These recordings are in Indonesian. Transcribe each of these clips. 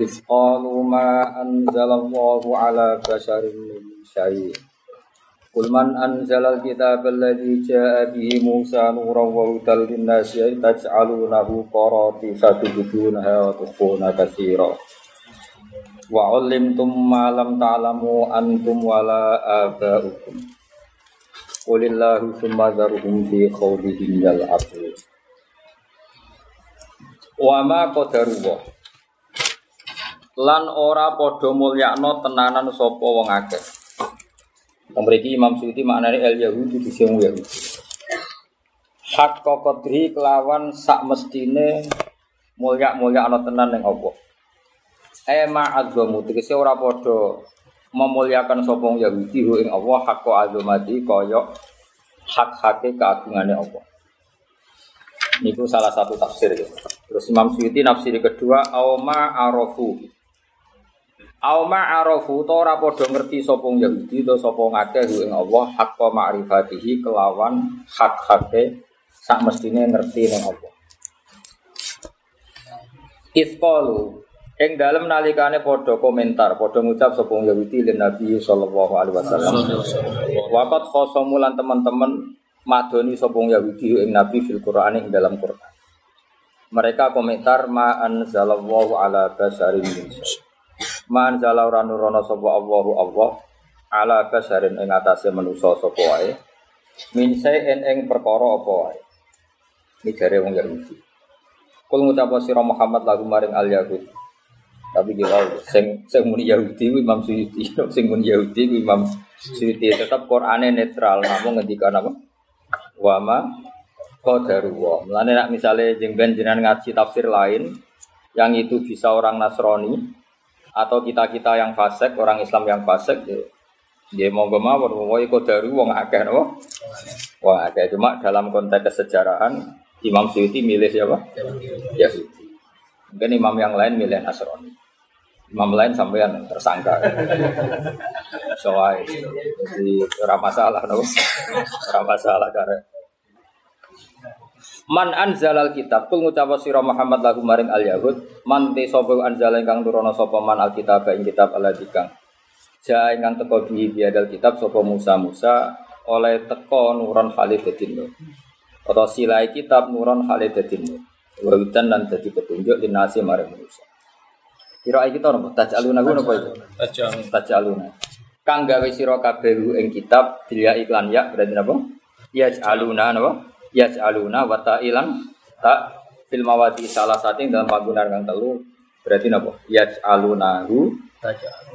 إذ قالوا ما أنزل الله على بشر من شيء قل من أنزل الكتاب الذي جاء به موسى نورا وهدى للناس تجعلونه قراطيس تبدونها وتخفون كثيرا وعلمتم ما لم تعلموا أنتم ولا آباؤكم قل الله ثم ذرهم في خوضهم يلعبون وما قدر الله lan ora padha mulyakno tenanan sapa wong akeh. Mriki Imam Suyuti maknane el Yahudi di sing Yahudi. Hak qadri kelawan sak mestine mulyak-mulyak ana tenan ning apa. Ema azamu tegese ora padha memuliakan sapa Yahudi hu ing Allah hak azamati kaya hak-hake keagungane Allah. Niku salah satu tafsir ya. Terus Imam Suyuti nafsir kedua auma arafu Auma arafu to ora padha ngerti sapa Yahudi to sapa ngakeh ing Allah hakka ma'rifatihi kelawan hak-hake sak mestine ngerti ning Allah. Isqalu ing dalem nalikane padha komentar, padha ngucap sapa Yahudi lan Nabi sallallahu alaihi wasallam. Waqat khosamu lan teman-teman madoni sapa Yahudi ing Nabi fil Qur'an ing dalam Qur'an. Mereka komentar ma anzalallahu ala basarin min. Man zala ora nurono sapa Allahu Allah ala basarin ing atase manusa sapa wae. Min saen ing perkara apa wae. Iki jare wong Yahudi. Kul ngucap sira Muhammad lagu maring al Yahud. Tapi dia sing sing muni Yahudi ku Imam Suyuti, sing muni Yahudi ku Imam Suyuti tetap Qur'ane netral, namun ngendikan apa? Wa ma qadarullah. Mulane nek misale jeng ben jenengan ngaji tafsir lain yang itu bisa orang Nasrani, atau kita kita yang fasik orang Islam yang fasik ya, ya gak mau mau ikut dari wong akeh no wong akeh. Cuma dalam konteks kesejarahan Imam Suyuti milih siapa? Yahudi mungkin imam yang lain milih Nasrani. Imam lain sampai yang tersangka. Soai. Di ramah salah no. Ramah salah karena Man anzalal kitab kul ngucap sira Muhammad lagu maring al yahud man te sapa anzal ingkang nurono sapa man al kitab ing kitab Allah dikang ja ingkang teko bihi biadal kitab sapa Musa Musa oleh teko nuron Khalid dadi nur. Atau silai kitab nuron Khalid dadi nur. Wawitan dan dadi petunjuk dinasi maring Musa Kira kita nopo tajaluna ku nopo itu tajaluna. Kang gawe sira kabeh ing kitab dia iklan ya berarti napa? Ya aluna napa yaj'aluna wa ta'ilan tak fil mawadi salah satu yang dalam panggungan kang telu. Berarti napa? Yaj'alunahu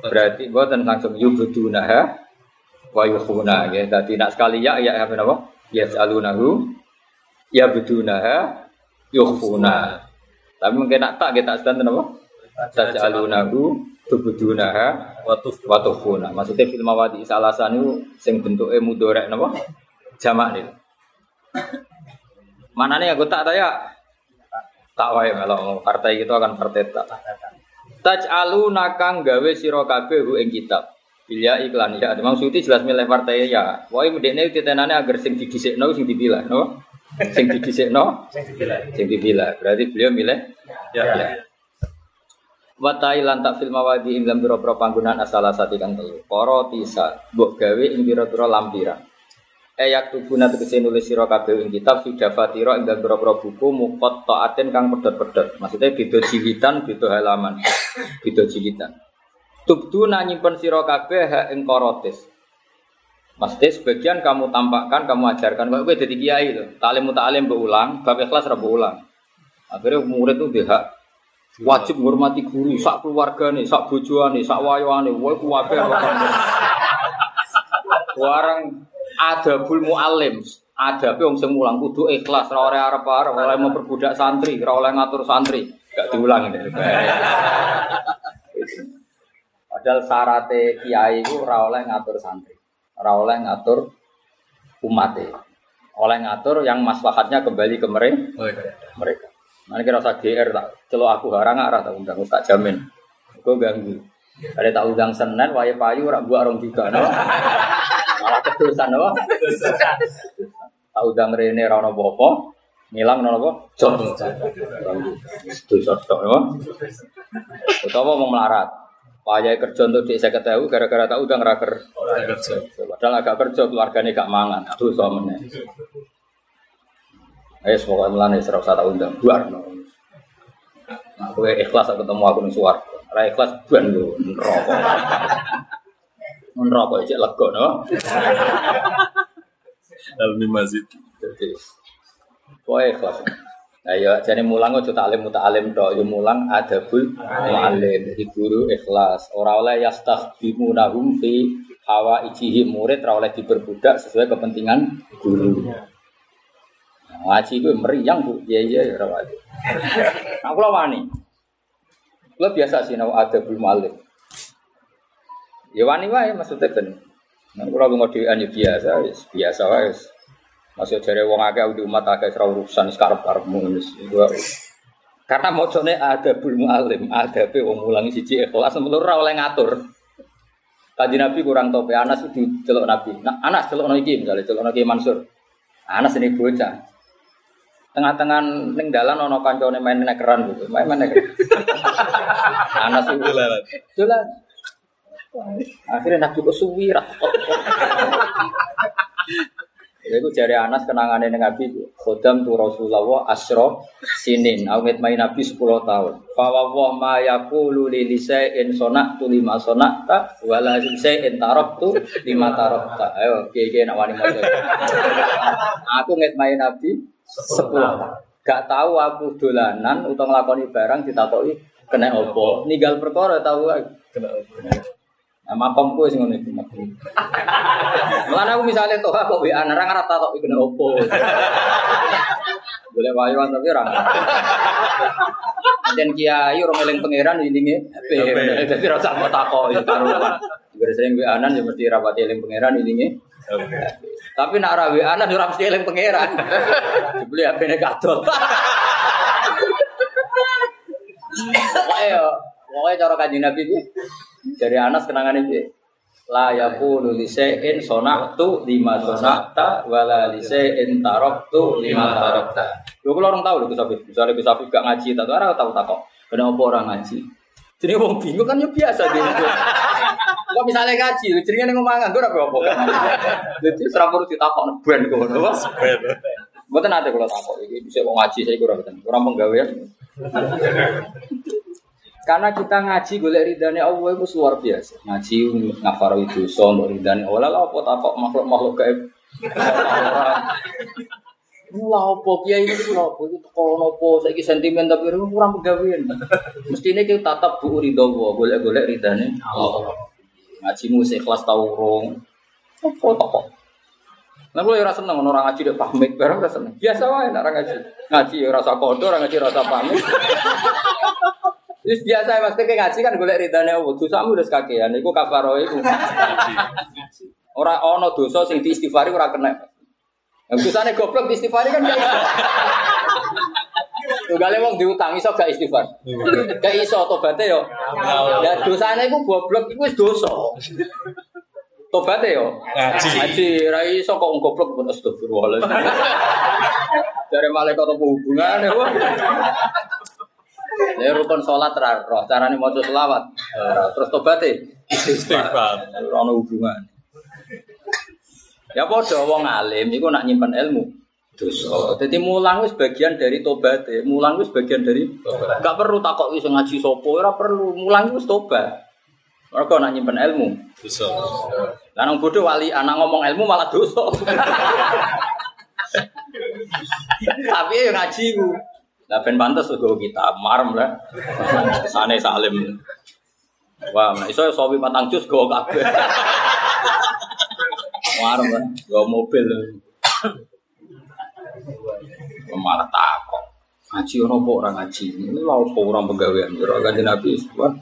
berarti boten langsung yubudunaha wa yukhuna ya dadi nak sekali ya ya apa napa? Yaj'alunahu ya budunaha yukhuna. Tapi mungkin nak tak kita sedang napa? Taj'alunahu tubudunaha wa tukhuna. Maksudnya fil mawadi salah satu sing bentuke mudorek napa? Jamak nih Mana nih aku tak tanya? Tak wae kalau partai itu akan partai tak. Taj alu nakang gawe siro kabeh hu ing kitab. Bila iklan ya, Imam Suyuti jelas milih partai ya. Wae medekne titenane agar sing didisikno sing dipilah, no? Sing didisikno sing dipilah. Sing dipilah. Berarti beliau milih ya. ya. Watai lantak film mawadi ing dalam biro-biro panggunaan asal sati kang telu. Para tisa, mbok gawe ing biro-biro lampiran ayak tubuna tegese nulis sira kabeh ing kitab fidafatira ing dalem pira buku mukot taatin kang pedot-pedot. Maksudnya beda jilitan, beda halaman. beda jilitan. Tubduna nyimpen sira kabeh hak ing korotis. Maksudnya sebagian kamu tampakkan, kamu ajarkan. Kau jadi kiai itu, talim muta'alim berulang, bab ikhlas rabu ulang. Akhirnya murid itu dia wajib menghormati guru, sak keluarga nih, sak bojoan nih, sak wayoan nih, wah kuwabe. Warang ada bul mualim, ada wong sing mulang kudu ikhlas, ora oleh arep-arep, oleh memperbudak santri, ora oleh ngatur santri. Gak diulang ini. Padahal syaratnya kiai itu ora oleh ngatur santri, ora oleh ngatur umat oleh ngatur yang maslahatnya kembali ke mereka. Oh, iya. mereka. Nanti kira usah GR tak, celo aku harang arah tak undang, tak jamin. Gue ganggu. Ada tak undang Senin, wae payu, rak buat orang juga, no? Malah ketusan, no? Tak undang Rene, rano bopo, ngilang nono apa? Jom. Itu sosok, no? Utawa mau melarat. Payah kerja untuk di saya ketahui gara-gara tak udang raker. Padahal agak kerja keluarganya gak mangan. Aduh suaminya. Eh semoga melani serap satu undang. Buar. Nah, aku ikhlas ketemu aku nih suar. Rai ikhlas buan lu neraka. Neraka aja lego no. Dalam masjid. Pokoknya ikhlas. Nah ya jadi mulang aja taklim muta'alim tok ya mulang adabul muallim. Jadi guru ikhlas. Ora oleh yastakhdimunahum fi hawa ijihi murid ora oleh diperbudak sesuai kepentingan guru. Ngaji itu meriang bu, iya iya ya ora wani. Nah, Kula biasa sih nau adabul muallim. Ya wani wae maksudnya ben. Nah, kula ngodean ya biasa, biasa wae. Masih jare wong akeh di umat akeh ora urusan sekarang karepmu wis. Karena mocone ada bul mualim, ada pe wong mulangi siji ikhlas menurut ora oleh ngatur. Kaji Nabi kurang tope, Anas itu celok Nabi. Nah, Anas celok iki misalnya celok Nabi Mansur. Anas ini bocah. Tengah-tengah ning dalan ana kancane main nekeran gitu. Main main nekeran. Anas itu Dolanan. dolan. Akhirnya Nabi kok suwi ra. Ya itu jari Anas kenangannya dengan Nabi Khodam tu Rasulullah asro sinin Awet main Nabi 10 tahun Fawawah ma yakulu li lisa'in sonak tu lima sonak ta Wala lisa'in tarok tu lima tarok ta Ayo kaya nak wani mojo Aku nget main Nabi 10 tahun Gak tahu aku dolanan Untuk ngelakoni barang ditakoi Kena opo Ninggal perkara tahu Kena Nah, makomku sing ngono iki. Mulane aku misalnya toh kok WA ora ngerti tok iku nek opo. Boleh wayuan tapi ora. Dan kiai ora eling pangeran ora usah mbok takok ya karo. Gara sering WA anan ya mesti rapati eling pangeran ilinge. Tapi nak ora WA anan ora mesti eling pangeran. Dibeli HP-ne kadol. Ayo, pokoknya cara kanjeng Nabi itu dari Anas kenangan ini la yakunu li syai'in sonaktu lima sonakta wala li syai'in taroktu lima tarokta. Lho kula orang tahu lho Gus Afif. Misalnya Gus Afif gak ngaji tak ora tahu tak kok. Kenapa orang ngaji? Jadi wong bingung kan ya biasa gitu. Kok misalnya ngaji, jenenge ning omah nganggur apa apa kan. Jadi ora perlu ditakok ben ngono. Mboten ate kula takok iki bisa kok ngaji saya kurang mboten. Kurang penggawean. Karena kita ngaji golek ridane Allah itu luar biasa. Ngaji ngafaro itu so untuk ridane Allah lah apa takok makhluk-makhluk gaib. Lah apa kiai itu apa itu teko nopo saiki sentimen tapi kurang pegawean. Mestine kita tatap bu ridho Allah, golek-golek ridane Allah. Ngajimu ikhlas tau urung. Apa takok? Nah, gue rasa seneng orang ngaji dek pamit, barang rasa seneng. Biasa wae orang ngaji. Ngaji ya rasa kodo, orang ngaji rasa pamit. Terus biasa mas kayak ngaji kan golek ridane Allah. Dosamu wis kakean, iku kafaro iku. Ora ono dosa sing diistighfari ora kena. Yang dosane goblok diistighfari kan kayak Tunggale wong diutang iso gak istighfar. Gak iso tobaté yo. Ya dosane iku goblok iku wis dosa. Tobaté yo. Ngaji. Ngaji ra iso kok goblok pun astagfirullah. Dari malaikat apa hubungannya? wah. Ya rukun sholat ra roh, carane maca selawat. Terus tobaté Istighfar. ora ono hubungan. Ya padha wong alim iku nak nyimpen ilmu dosa. Dadi mulang wis bagian dari tobat. Mulang wis bagian dari Gak perlu takok wis ngaji sapa, ora perlu. Mulang wis tobat. Mereka nak nyimpen ilmu. Dosa. Lah nang bodoh wali anak ngomong ilmu malah dosa. Tapi ya ngaji ku. Lah ben pantes uga kita marem lah. Sane salim. Wah, iso sawi patang jus go kabeh. Lah, go mobil. Malah takok. Ngaji ono apa ora ngaji? Ini lha apa orang pegawaian? Ora kanjeng Nabi. Wah,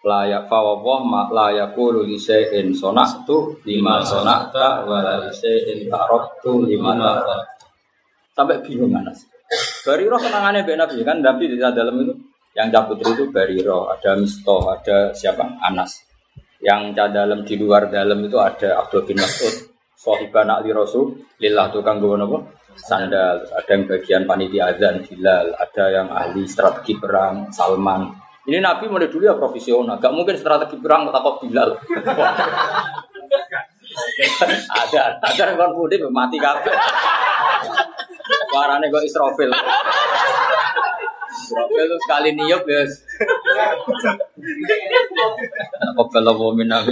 layak fawwah ma layakulu li syai'in sonaktu lima sonakta wa la syai'in taraktu lima sampai bingung Anas Bariro senangannya Mbak Nabi kan Nabi di dalam itu yang cabut itu Bariro ada Misto ada siapa Anas yang dalam di luar dalam itu ada Abdul bin Mas'ud Sohiban Ali Rasul Lillah tukang gue apa sandal ada yang bagian panitia azan Bilal ada yang ahli strategi perang Salman ini Nabi mulai dulu ya profesional, gak mungkin strategi perang takut Bilal. ada, ada yang kan mudik mati kafe. Warane kok. Israfil itu sekali niup ya. Apa kalau mau minang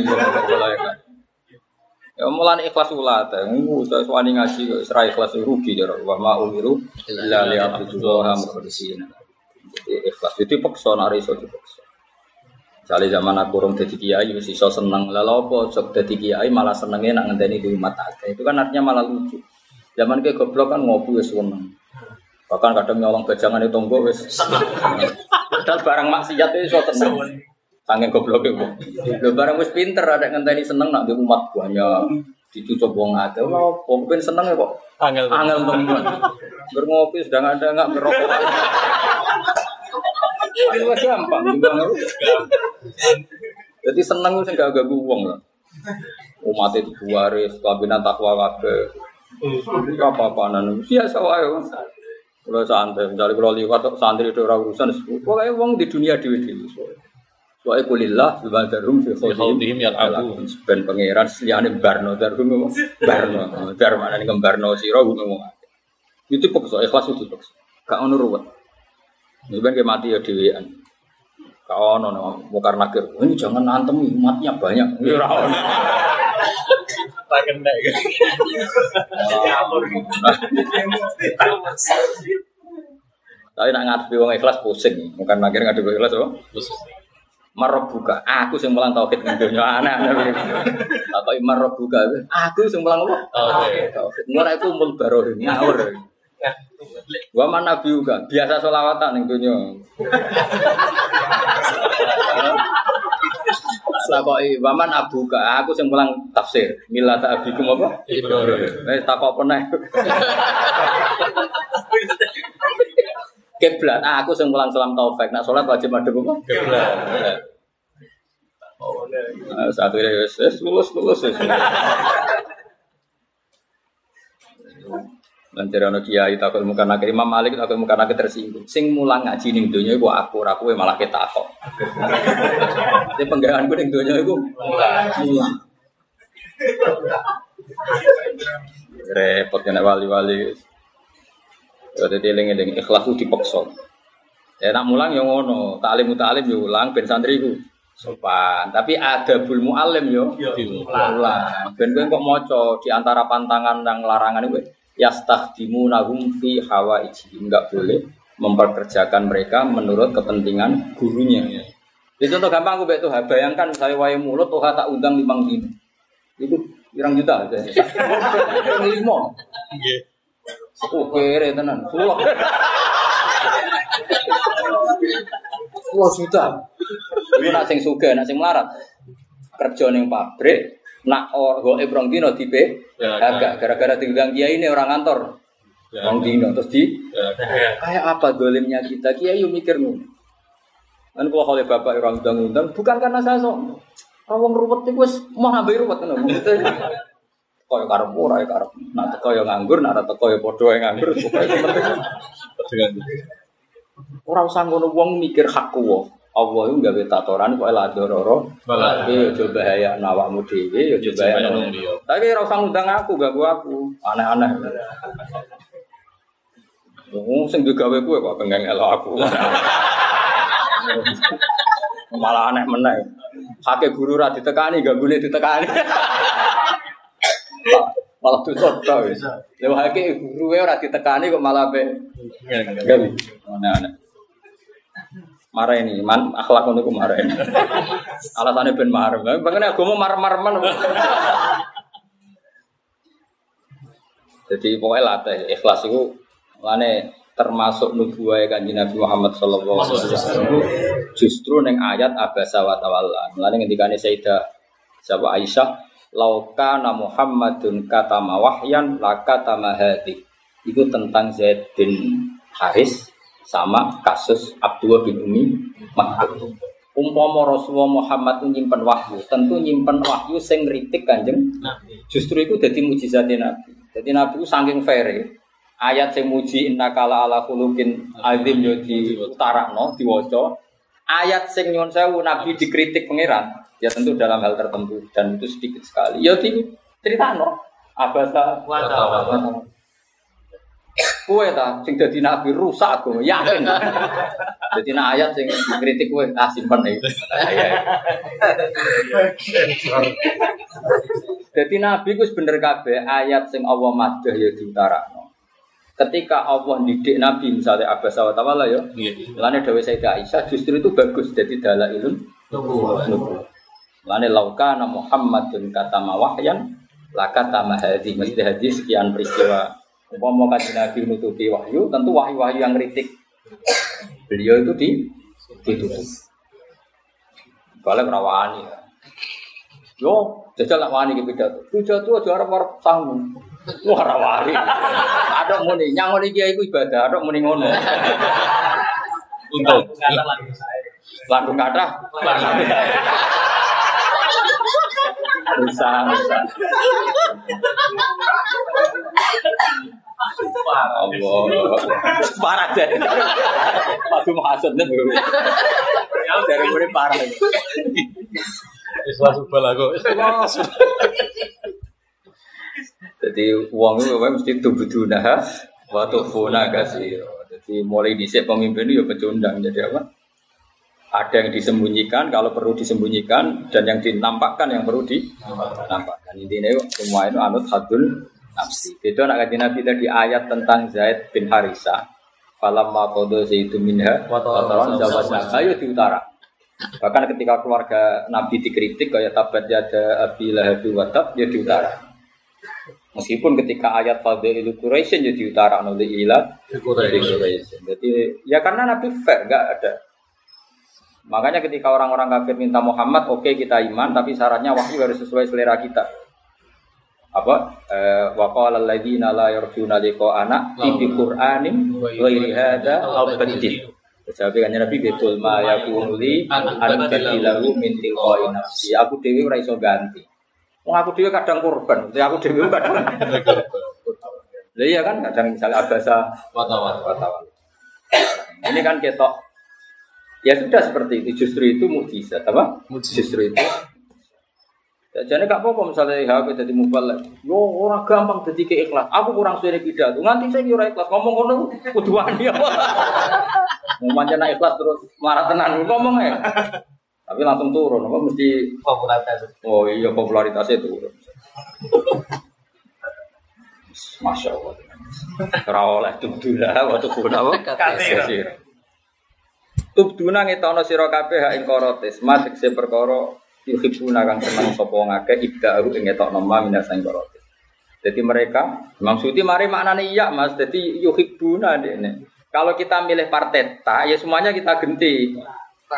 Ya mulane ikhlas ulat, ngu saya suwani ngaji serai ikhlas rugi ya wa ma umiru illa li abdullah mukhlisina. Jadi ikhlas itu paksa nari iso dipaksa. Misalnya zaman aku orang jadi kiai, mesti iso seneng. Lalu apa? Sok jadi kiai malah senengnya nak ngenteni di rumah tangga. Itu kan artinya malah lucu. Zaman ke goblok kan ngopi wis seneng. Bahkan kadang nyolong bajangan itu tonggo wis seneng. Padahal barang maksiat itu iso seneng. Sange goblok itu. Lho barang wis pinter ada ngenteni seneng nak di umat banyak. Dicucuk wong. Lha opo ben seneng ya kok. Angel. Angel teman. Berngopi sedang ada enggak berokok. Itu gampang, gampang. Jadi seneng itu enggak ganggu uang lah. Umat itu waris, kabinet takwa kabeh. Apa apa nan? Biasa wae. Kalau santai, misalnya kalau liwat santri itu orang urusan, pokoknya uang di dunia dewi dewi. Soalnya kulillah, bukan darum fi khawdihim yal'abu. Ben pangeran seliyane barno darum barno. Dar mana nih barno sira ngomong. Itu pokok ikhlas itu pokok. Gak ono ruwet. Ini kan mati ya dewean. Kau ono mukar nakir. Ini jangan nantem umatnya banyak. Ini ora ono. Tak kena kan. Tapi nak ngadepi wong ikhlas pusing. Mukar nakir ngadepi ikhlas apa? Marab buka, aku sing mulang tauhid ning donya anak. Apa marab buka? Aku sing mulang apa? Tauhid. Ora iku mul baroh ngawur. Wa man nabi juga biasa selawatan ning donya. Takoi waman abuka, aku sing mulang tafsir. Mila tak abikum apa? Ibrahim. Eh takok pernah. Kiblat, ah, aku sing mulang salam taufik. Nak salat wajib madhep apa? Kiblat. Nah, satu ini wis wis lulus lulus wis. Nanti ana kiai takut muka nak Imam Malik takut muka nak tersinggung. Sing mulang ngaji ning donya iku aku kowe malah ketakok. Ini penggaweanku ning donya iku mulang. Repot kena wali-wali. Ya dadi eling-eling ikhlas ku dipaksa. Ya nak mulang ya ngono, taklim taklim yo ulang ben santri ku sopan. Tapi ada bul muallim yo ulang. Ben kowe kok maca di antara pantangan dan larangan itu yastakhdimunahum fi hawaiji. Enggak boleh memperkerjakan mereka menurut kepentingan gurunya. Jadi contoh gampang aku betul bayangkan saya wae mulut tuh tak undang limang dino. Itu pirang juta aja. Lima. Kere tenan. Sepuluh. Sepuluh juta. Iku nak sing sugih, nak sing melarat. Kerja ning pabrik, nak or go ebrong dino tipe, agak gara-gara tinggal kiai ini orang kantor. Orang dino terus di kayak apa dolimnya kita kiai yuk mikir ngono. Kan kalau oleh bapak orang undang-undang bukan karena saya sok. Orang ruwet itu wis mau nambah ruwet kan. Kaya karep ora ya karep. Nak teko ya nganggur, nak teko ya padha ya nganggur. Pokoke penting. Ora usah ngono wong mikir hakku wae. Allah itu gawe tatoran kok la dororo. Tapi yo bahaya awakmu dhewe, yo bahaya nang liya. Tapi ora usah ngundang aku, gak aku. Aneh-aneh. Wong sing digawe kuwe kok pengen elok aku. Malah aneh meneh. Hake guru ra ditekani, gangguane ditekani. Malah tuh sota wis. Lha hake guru ora ditekani kok malah be. Gawe. Aneh-aneh. marah ini, man akhlak untuk marah ini. Alasannya ben marah, bagaimana aku mau marah-marah mana? Jadi pokoknya latih ikhlas itu, mana termasuk nubuah kanjeng Nabi Muhammad sallallahu alaihi wasallam justru neng ayat abasa wa tawalla. Mulane ngendikane Sayyidah Siapa Aisyah lauka na Muhammadun kata mawahyan laka tamahadi itu tentang Zaid bin Haris sama kasus Abdullah bin Umi Maktum. Umpama Rasulullah Muhammad nyimpen wahyu, tentu nyimpen wahyu sing kritik kanjeng. Justru itu jadi mujizatnya Nabi. Jadi Nabi saking fair ayat sing muji innakala ala khuluqin azim yo di utarakno diwaca. Ayat sing nyuwun sewu Nabi dikritik pangeran, ya tentu dalam hal tertentu dan itu sedikit sekali. Ya di critakno abasa wa Kue ta sing dadi nabi rusak aku yakin. Jadi nak ayat sing kritik kue ah simpen iki. Jadi nabi ku bener kabeh ayat sing Allah madah ya diutarakno. Ketika Allah didik Nabi misalnya Abbas wa Tawala ya, Lane Dewi Sayyidah Aisyah justru itu bagus jadi dalailun nubuwah. Lane laukana Muhammadun kata mawahyan laka tamahadi mesti hadis sekian peristiwa Umpama kaji Nabi menutupi wahyu, tentu wahyu-wahyu yang kritik. Beliau itu di ditutup. Kalau merawani ya. Yo, jajal nak wani ke pidato. Pidato aja arep arep sanggup. Wah rawani. Ada muni nyangon iki iku ibadah, ada muni ngono. Untuk Lagu kata. Usah, usah. Allah. Parah deh. Waduh mahasudnya bro. Dari mulai parah. ikhlas ubal aku. Jadi uang itu mesti tubuduna wa tufuna kasih. Jadi mulai dhisik pemimpin itu ya pecundang. Jadi apa? Ada yang disembunyikan kalau perlu disembunyikan dan yang dinampakkan yang perlu dinampakkan. Intinya itu semua itu anut hadul nafsi. Itu anak kaji Nabi tadi ayat tentang Zaid bin Harisa. Falam makodo zaitu minha wataran zawasna. Ayo di utara. Bahkan ketika keluarga Nabi dikritik kayak tabat jada Abi Lahab Watab ya di utara. Meskipun ketika ayat Fadil Quraisy ya di utara oleh Quraisy. Jadi ya karena Nabi fair nggak ada. Makanya ketika orang-orang kafir minta Muhammad, oke okay, kita iman, tapi syaratnya wahyu harus sesuai selera kita apa eh, wa qala alladziina la yarjuna liqa'ana fi qur'anin ghairi hadza aw badil Sahabat kan Nabi betul ma yakunu li an badilahu min tilqa'i nafsi. Aku dhewe ora iso ganti. Wong aku dhewe kadang korban, aku dhewe kadang. Lah iya kan kadang misalnya abasa wartawan. Ini kan ketok Ya sudah seperti itu, justru itu mukjizat apa? Justru itu jadi gak apa-apa misalnya HP jadi mubalik. Yo orang gampang jadi ke ikhlas. Aku kurang suara pidato. Nanti saya kira ikhlas ngomong ngono kudu wani apa. Mau manjana ikhlas terus marah tenan ngomong ya. Tapi langsung turun apa mesti Popularitas. Oh iya popularitasnya turun. Masya Allah. Rawoleh tubdula waktu kuna apa? Kasir. Tubduna ngetono sira kabeh hak ing korotis, matik se perkara yuhibuna kang seneng sapa ngake ibda'u ing ngetokno ma minas sang korotis. Jadi mereka maksudnya mari maknanya iya mas. Jadi yuhibuna ini. Kalau kita milih partai ta, ya semuanya kita genti.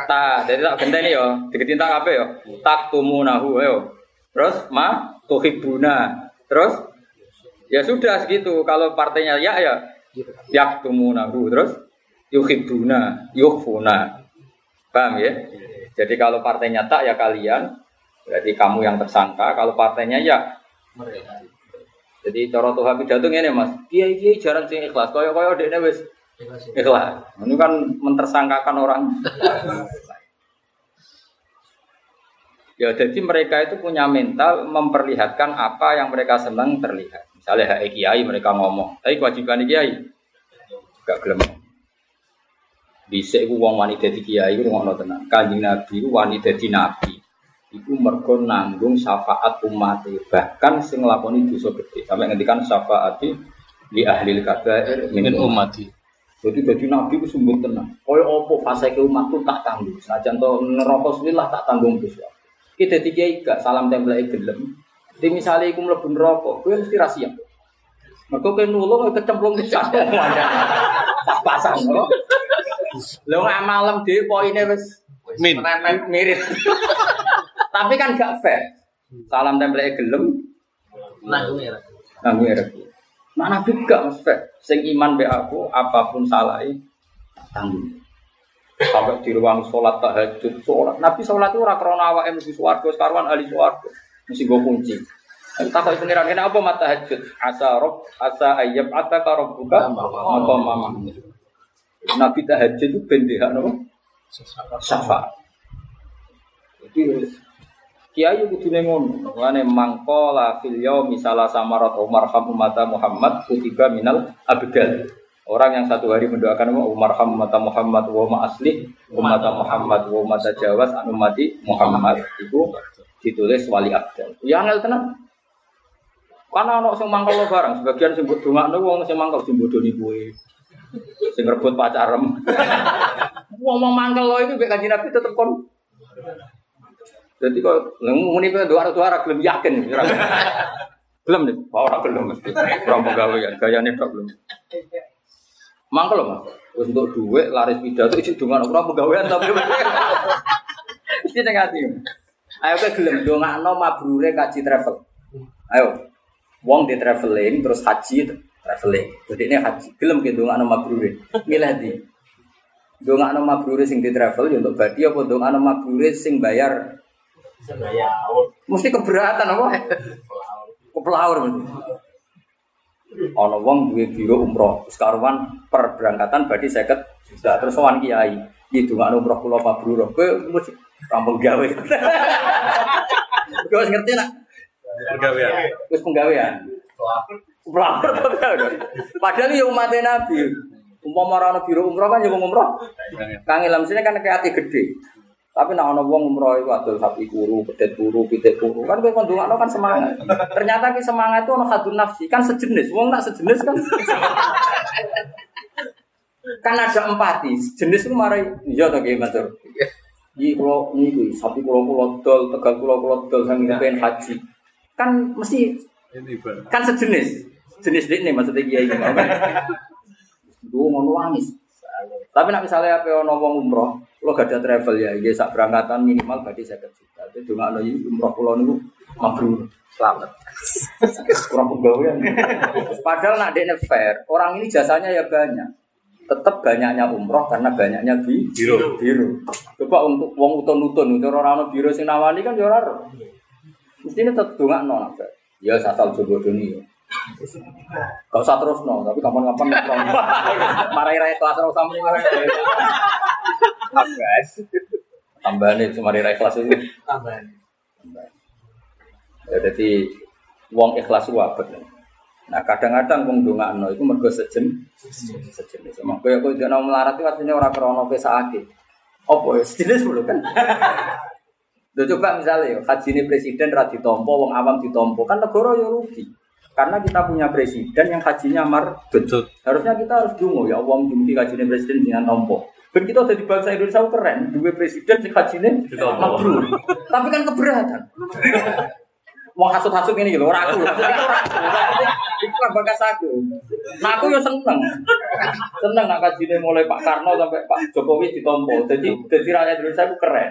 Ta, jadi tak genteni yo, digenti tak apa yo? Tak tumunahu yo. Terus ma tuhibuna. Terus ya sudah segitu. Kalau partainya ya ya yak tumunahu. Terus yuhibuna, yuhfuna. Paham ya? Jadi kalau partainya tak ya kalian, berarti kamu yang tersangka. Kalau partainya ya Jadi cara Tuhan pidato ini mas, kiai kiai jarang sing ikhlas. Koyo koyo dek wis ikhlas. Ini kan mentersangkakan orang. ya jadi mereka itu punya mental memperlihatkan apa yang mereka senang terlihat. Misalnya hak kiai mereka ngomong, tapi kewajiban kiai gak gelem. Bisa iku wong wani dadi kiai ngono tenan. Kanjeng Nabi iku wani dadi nabi. Iku mergo nanggung syafaat umat bahkan sing nglakoni dosa gede. Sampai ngendikan syafaati li ahli kabair min umati. Jadi jadi nabi itu sumber tenang. Kaya apa fase ke umatku tak tanggung. Senajan to neraka lah tak tanggung dosa. Kita dadi kiai gak salam template gelem. Jadi misalnya iku mlebu neraka, kowe mesti ra siap. Mergo kowe nulung kecemplung di sana. pas-pasan kok. Lho nggak malam dhewe poinnya wis Min. mirip. Tapi kan gak fair. Salam tempel gelem Nanggung ya. nanggung ya. Nah, Nabi gak mas fair. Sing iman be aku apa pun salahnya tanggung. Sampai di ruang sholat tahajud, sholat. Nabi sholat itu ora krona awake mlebu swarga, sekarwan ahli swarga. Mesti gue kunci. Aku takut pengiran kena apa mata tahajud? Asa rob, asa ayyab, asa karob buka, apa mama. Nabi tahajud itu bendera no? Syafa. Jadi Kiai kudu ngono. Mulane mangkola fil yaumi salah samarat Umar Hamumata Muhammad kutiba minal abdal. Orang yang satu hari mendoakan Umar Hamumata Muhammad wa asli umata Muhammad wa ma tajawaz anu mati Muhammad itu ditulis wali abdal. Ya angel tenan. Karena ana sing mangkel lo barang, sebagian sing mbok dongakno wong sing mangkel sing bodoni. Sing rebut pacarem. Mau mangkel lo itu kanjeng Nabi tetep kon jadi kok ngomongin itu doa doa gelem yakin, gelem nih, ora gelem mesti. Ora pegawai gaya nih belum. Mangkel loh mas, untuk duit laris pidato isi dengan ora pegawaian tapi mesti neng hati. Ayo ke gelem dongakno mabrure kaji travel. Ayo, wong di traveling terus haji traveling. Jadi ini haji gelem ke dongakno mabrure. Milih di. Dongakno mabrure sing di travel ya untuk badi apa dongakno mabrure sing bayar Mesti keberatan apa? Kepelaur mesti. Ana wong duwe biro umroh, sekaruan per berangkatan badhe 50 juta. Terus sowan kiai, iki dongakno umroh kula mabrur. Kowe mesti rampung gawe. Kowe ngerti nak? Pegawaian. Wis penggawean. Pelawar Padahal ya umat Nabi. Umpama ora ana biro umroh kan ya wong umroh. Kang ilham sini kan kayak hati gede. Tapi nak ana wong umroh iku adol sapi kuru, pedet kuru, pitik kuru. Kan kowe kondongakno kan semangat. Ternyata ki semangat itu ana hadun nafsi, kan sejenis. Wong nak sejenis kan kan ada empati. Jenis itu marai iya to nggih Mas Sur. Iki sapi kula kula dol, tegal kula kula dol sang pengen haji. Kan mesti. Kan sejenis. Jenis ini maksudnya kiai ini. Duh ngono wangis. Tapi nak misalnya apa ono wong umroh, lo gak ada travel ya, ya sak berangkatan minimal berarti saya juta. Jadi cuma ono umroh pulau niku mabrur. Selamat. Kurang pegawaian. Padahal nak dekne fair, orang ini jasanya ya banyak. Tetap banyaknya umroh karena banyaknya bi Biro. biru. Coba untuk wong utun-utun, cara ora ono biro sing nawani kan ya ora. ero. Mestine tetep dongakno nak fair. Ya asal jogo doni. Gak usah terus no, tapi kapan-kapan marai rai kelas terus sama ini marai. Guys, tambahan itu marai rai kelas itu. Tambahan. Ya, jadi wong ikhlas wabet. Nah kadang-kadang wong dongakno itu mergo sejen sejenis. Sama kowe kowe dene melarat itu artinya ora krana pesake. Apa ya sejenis dulu kan? Loh coba misalnya ya, haji ini presiden ra ditompo, wong awam ditompo, kan negara ya rugi. Karena kita punya presiden yang hajinya mar Betul. Harusnya kita harus dungo ya wong jumti hajinya presiden dengan tompo. Ben kita udah di bangsa Indonesia keren, dua presiden hajinya Ditompo. mabrur. Tapi kan keberatan. Wong hasut-hasut ini gitu, ora aku. Itu kan bakas aku. Nah aku ya seneng. Seneng nak kajine mulai Pak Karno sampai Pak Jokowi ditompo. Jadi jadi rakyat Indonesia itu keren.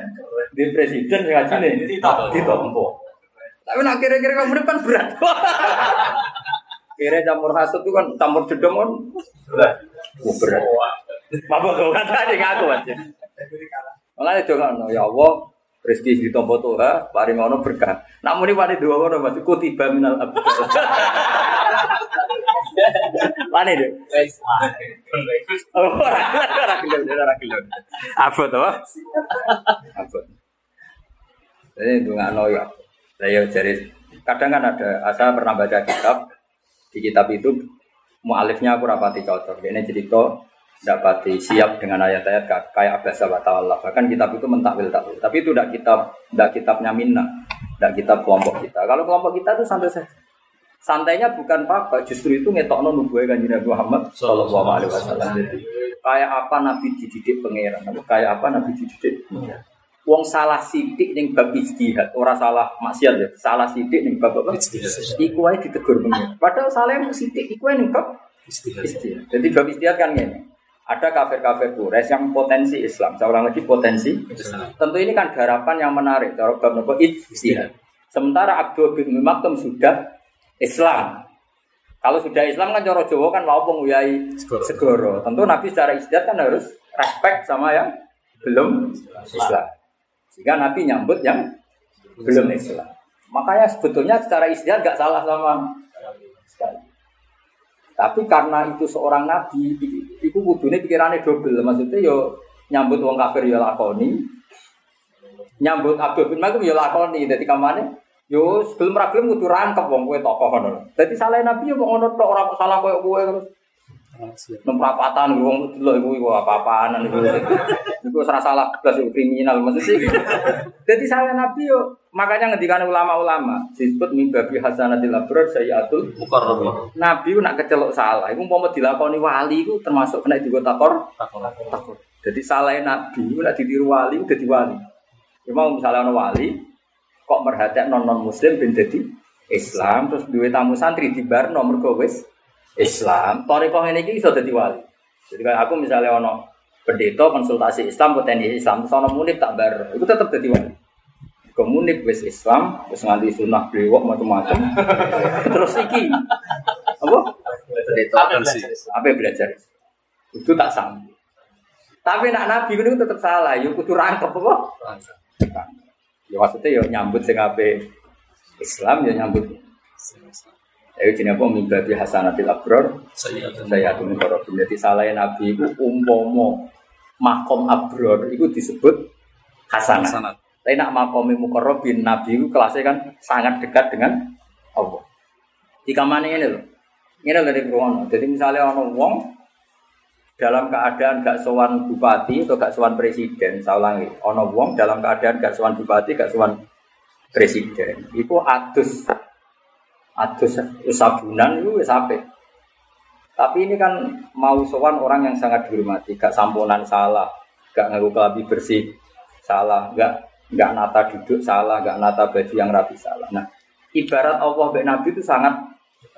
Di presiden yang kajine ditompo. Tapi nak kira-kira kamu kan berat. Kira campur hasut itu kan campur jedom kan berat. Oh, berat. Apa kau kata aja ngaku aja. Makanya itu kan, ya Allah, rezeki di tompo Tuhan, paling ngono berkah. Namun ini pada dua orang masih kutiba minal abdul. Mana deh? Gelem. Apa tuh? Apa? Jadi itu nggak know ya. Saya jadi kadang kan ada, saya pernah baca kitab di kitab itu mualifnya aku rapati cocok. Ini cerita tidak pati siap dengan ayat-ayat ka- kayak abasa wa ta'ala. Bahkan kitab itu mentakwil takwil. Tapi itu tidak kitab, tidak kitabnya minna, tidak kitab kelompok kita. Kalau kelompok kita itu santai saja. Santainya bukan apa, justru itu ngetokno nubuah kanjeng Nabi Muhammad Sallallahu Alaihi Wasallam. Kayak apa Nabi dididik pangeran, kayak apa Nabi dididik Wong salah sidik ning bab ijtihad, ora salah maksiat ya, salah sidik ning bab apa? Iku wae ditegur pengen. Padahal salah yang sidik iku wae ning bab. Jadi bab istihad kan ngene. Ada kafir-kafir Quraisy yang potensi Islam. Saya ulang lagi potensi Islam. Tentu ini kan garapan yang menarik. Cara bab nopo ijtihad. Sementara Abdul bin Maktum sudah Islam. Kalau sudah Islam kan cara Jawa kan mau nguyai Segoro. segoro. Tentu Nabi secara ijtihad kan harus respect sama yang belum Islam. Sehingga Nabi nyambut yang belum Islam. Makanya sebetulnya secara ijtihad gak salah sama. Tapi karena itu seorang nabi, itu kudune pikirannya double. Maksudnya yo nyambut wong kafir ya lakoni, nyambut Abdul bin Maktum ya lakoni. Jadi kamane yo sebelum ragilem kudu rangkep wong kowe tokoh. Jadi salah nabi yo mau ngono tok ora kok salah koyo kowe terus nemprapatan wong delok iku iku apa-apaan iku. Iku ora salah blas iku kriminal maksudnya. Jadi salah nabi yo makanya ngendikane ulama-ulama disebut mimbabi hasanatil abrar sayyatul Mukarrabah. Nabi nak kecelok salah, iku umpama dilakoni wali iku termasuk kena digo takor takor. Jadi salah Nabi nak ditiru wali ku dadi wali. Cuma misalnya ono wali kok merhatiin non non muslim ben dadi Islam terus duwe tamu santri di bar nomor wis Islam. Torikoh ini iki iso dadi wali. Jadi kayak aku misalnya ono pendeta konsultasi Islam potensi Islam terus ono munib tak bar, itu tetap dadi wali. Komunik wis Islam, wis nganti sunah blewok macam-macam. terus iki apa? Sih. apa belajar itu tak sama tapi nak nabi itu tetap salah yuk kudu rangkep apa ya maksudnya ya nyambut sing ape Islam ya nyambut ya jenis apa? Mimbabi hasanatil abror. Saya tuh korobin jadi salah nabi itu umpomo makom abror itu disebut hasanah. Sanat. tapi nak makom mukorobin nabi itu kelasnya kan sangat dekat dengan Allah. Di kamar ini loh ini loh dari Bruno jadi misalnya orang wong dalam keadaan gak sowan bupati atau gak sowan presiden saya ulangi. Ono wong dalam keadaan gak sowan bupati gak sowan presiden. Itu adus adus sabunan itu wis tapi ini kan mau sowan orang yang sangat dihormati gak samponan salah gak ngaku kelabi bersih salah gak gak nata duduk salah gak nata baju yang rapi salah. Nah ibarat Allah dan Nabi itu sangat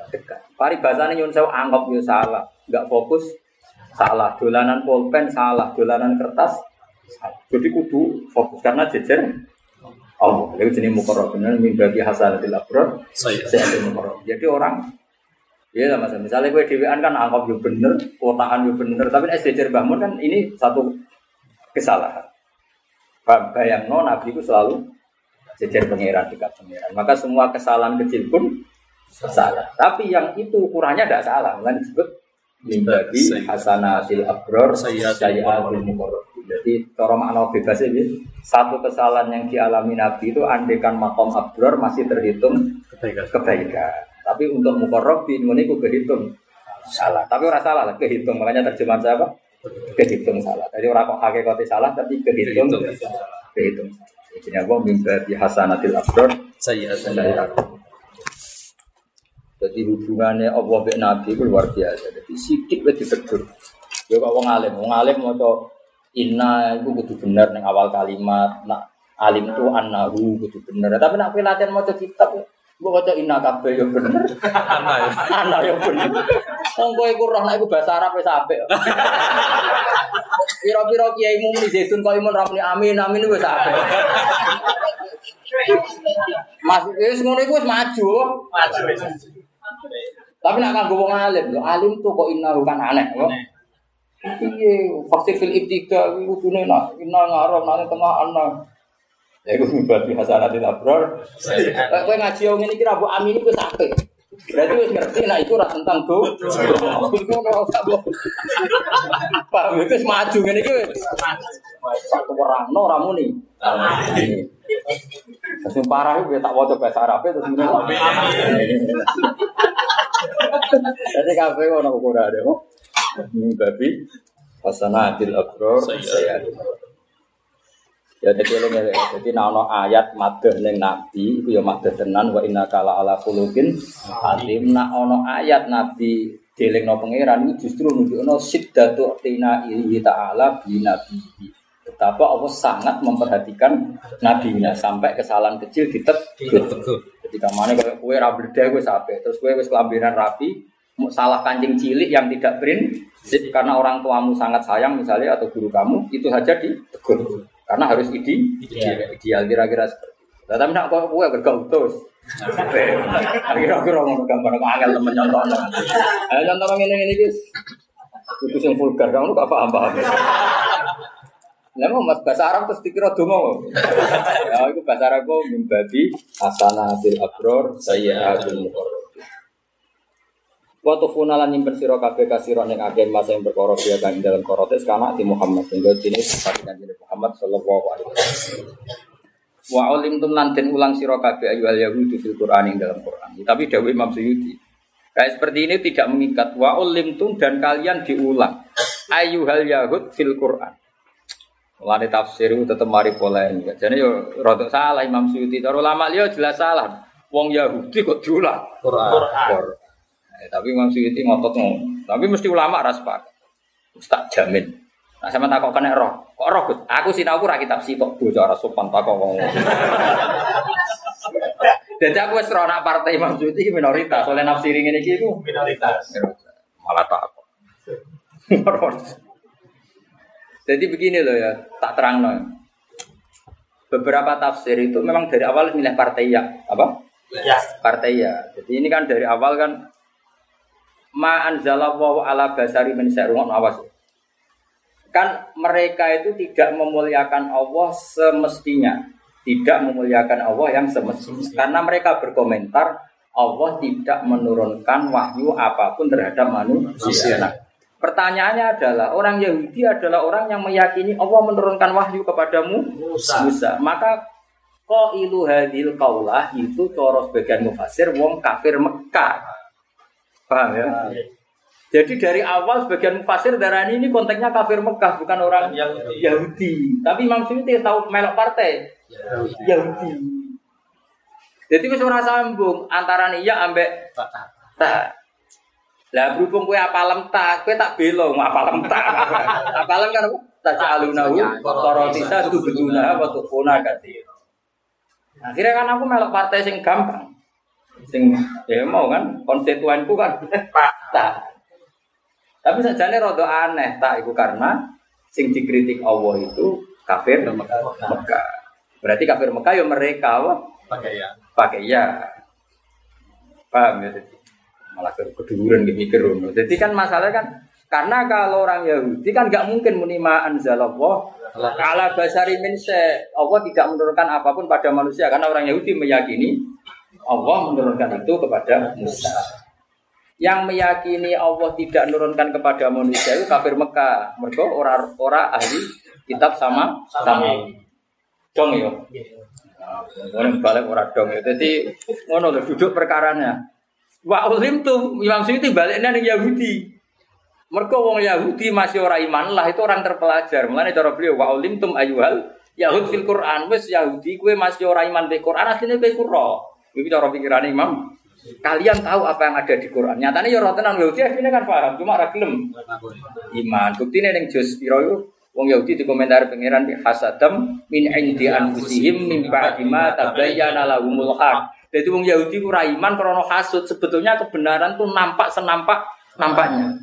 dekat. Paribasane nyun sewu anggap yo salah. Gak fokus salah. Dolanan pulpen salah dolanan kertas salah. jadi kudu fokus karena jejer Allah itu jenis mukorab benar bagi hasanatil abrar Saya. mukorab jadi orang Iya lah mas, misalnya gue dewan kan anggap yo bener, kotaan yo bener, tapi nek jejer bangun kan ini satu kesalahan. Ba- Bayang no Nabi itu selalu jejer pangeran dekat pangeran. Maka semua kesalahan kecil pun salah. Tapi yang itu ukurannya tidak salah, kan disebut mimbagi hasanatil abror sayyatul muqarrab. Jadi cara makna bebas ini satu kesalahan yang dialami Nabi itu andekan makom abror masih terhitung Kebaikan. kebaikan. Tapi untuk mukorrobin ini ku kehitung salah. Tapi orang salah lah kehitung. Makanya terjemahan saya apa? Kehitung salah. Jadi orang kok hakikatnya salah tapi kehitung Kehitung. kehitung. Jadi aku mimpi di hasanatil abdur Saya. saya jadi hubungannya Allah dan Nabi itu luar biasa. Jadi sidik lebih ditegur. Ya kok wong alim, wong alim mau inna itu kudu bener ning awal kalimat. Nak alim itu annahu kudu bener. Tapi nak kowe latihan maca kitab Gue baca inna kabeh ya bener. Anak ya. Ana ya bener. Wong kowe iku roh nek iku bahasa Arab wis apik. Piro-piro kiai mumi zaitun kok imun ramli amin amin wis apik. Mas wis ngono iku wis maju. Tapi nak kanggo wong alim, lho alim tuh kok inna bukan aneh kok. Iya, vaksin fil ibtida iku kudune nak inna ngarep nang tengah ana. Ya iku mibati hasanatil abrar. Kayak kowe ngaji yang ini kira bu amin itu sampai. Berarti wis ngerti nah itu ora tentang do. Iku ora usah mbok. Paham itu wis maju ngene iki wis. Satu orang no ora muni. Sing parah itu tak waca bahasa Arab terus muni. Jadi kabeh ono ukurane Ini babi hasanatil saya. Ya jadi lo ngelak, jadi nono ayat madah neng nabi, itu ya madah tenan wa inna kala ala kulukin alim. Nak ono ayat nabi deling no pangeran itu justru nunjuk no siddatu tina ilahi ta'ala bi nabi. Betapa Allah sangat memperhatikan nabinya sampai kesalahan kecil ditegur. Ketika mana kalau kue rabelda kue sampai, terus kue wis kelambiran rapi, salah kancing cilik yang tidak prinsip karena orang tuamu sangat sayang misalnya atau guru kamu itu saja ditegur karena harus ide ideal kira-kira seperti itu. Tapi nak kok gue gak utus. Kira-kira mau gambar angel temen contoh. Eh contoh ngene ngene iki. Utus yang vulgar kamu gak paham-paham. Lah mau mas bahasa Arab terus dikira dongo. Ya itu bahasa Arab kok mimbabi asanatil abror sayyatul Waktu funalan nyimpen siro kabeh kasiro ning agen masa yang berkorot dia kan dalam korotes karena di Muhammad hingga sini seperti kan Muhammad sallallahu alaihi wasallam. Wa ulim tum lanten ulang siro kabeh ayu al yahudi fil Quran ing dalam Quran. Tapi Dawi Imam Suyuti. Kayak seperti ini tidak mengikat wa ulim tum dan kalian diulang ayu hal yahud fil Quran. Mulane tafsir itu tetap mari polemik. Jadi yo rodok salah Imam Suyuti. Cara ulama liya jelas salah. Wong Yahudi kok diulang. Quran. Quran. Eh, tapi Imam Suyuti ngotot ngono. Tapi mesti ulama ras. Wis tak jamin. Nah, sama takok kena roh. Kok roh, Gus? Aku sinau ora kitab sitok bocah ora sopan takok wong. Jadi aku wis ora nak partai Imam Suyuti minoritas. Oleh nafsiri ngene iki iku Minoritas. malah takok. Jadi begini loh ya, tak terang loh. Beberapa tafsir itu memang dari awal milih partai ya, apa? Ya. partai ya. Jadi ini kan dari awal kan ma anzalallahu ala basari min syarrun awas. Kan mereka itu tidak memuliakan Allah semestinya, tidak memuliakan Allah yang semestinya. Karena mereka berkomentar Allah tidak menurunkan wahyu apa pun terhadap manusia. Nah, pertanyaannya adalah orang Yahudi adalah orang yang meyakini Allah menurunkan wahyu kepadamu Musa. Musa. Maka qailu hadil qaulah itu cara sebagian mufasir wong kafir Mekah. Paham ya? Jadi dari awal sebagian mufasir darah ini konteksnya kafir Mekah bukan orang Yahudi. Yahudi. Tapi Imam Suyuti tahu melok partai Yahudi. Jadi wis ora sambung antara iya ambek tak. Lah berhubung kowe apalem tak, kowe tak belo apalem tak. apalem kan? Tak calunahu korotisa itu betuna wa tufuna katsir. Akhirnya kan aku melok partai sing gampang. Sing ya mau kan konstituenku kan tak. Tapi sajane rada aneh tak iku karena sing dikritik Allah itu kafir Mekah. Berarti kafir Mekah ya mereka? Pakai ya. pakai ya paham ya jadi malah ke keduduran mikir ngono. jadi kan masalahnya kan karena kalau orang Yahudi kan nggak mungkin menima anzalallah ala basari min. Allah tidak menurunkan apa pun pada manusia karena orang Yahudi meyakini Allah menurunkan itu kepada Musa yang meyakini Allah tidak menurunkan kepada manusia itu kafir Mekah mereka orang orang ahli kitab sama sama dong ya Ngono balik ora dong ya. Dadi ngono lho duduk perkaranya. Wa ulim tuh Imam Suyuti baliknya ning Yahudi. Mergo wong Yahudi masih ora iman lah itu orang terpelajar. Mulane cara beliau wa ulim tum ayuhal Yahud fil Quran wis Yahudi kue masih ora iman di Quran asline kowe kuro. Iki cara pikiran Imam. Kalian tahu apa yang ada di Quran. Nyatanya ya rotenan Yahudi akhirnya kan paham, cuma ora gelem iman. Buktine ning juz piro iku Wong Yahudi di komentar pangeran bi hasadam min indi anfusihim min ba'di ma tabayyana lahumul haq. Jadi wong Yahudi ku ra iman krana hasud, sebetulnya kebenaran tuh nampak senampak nampaknya.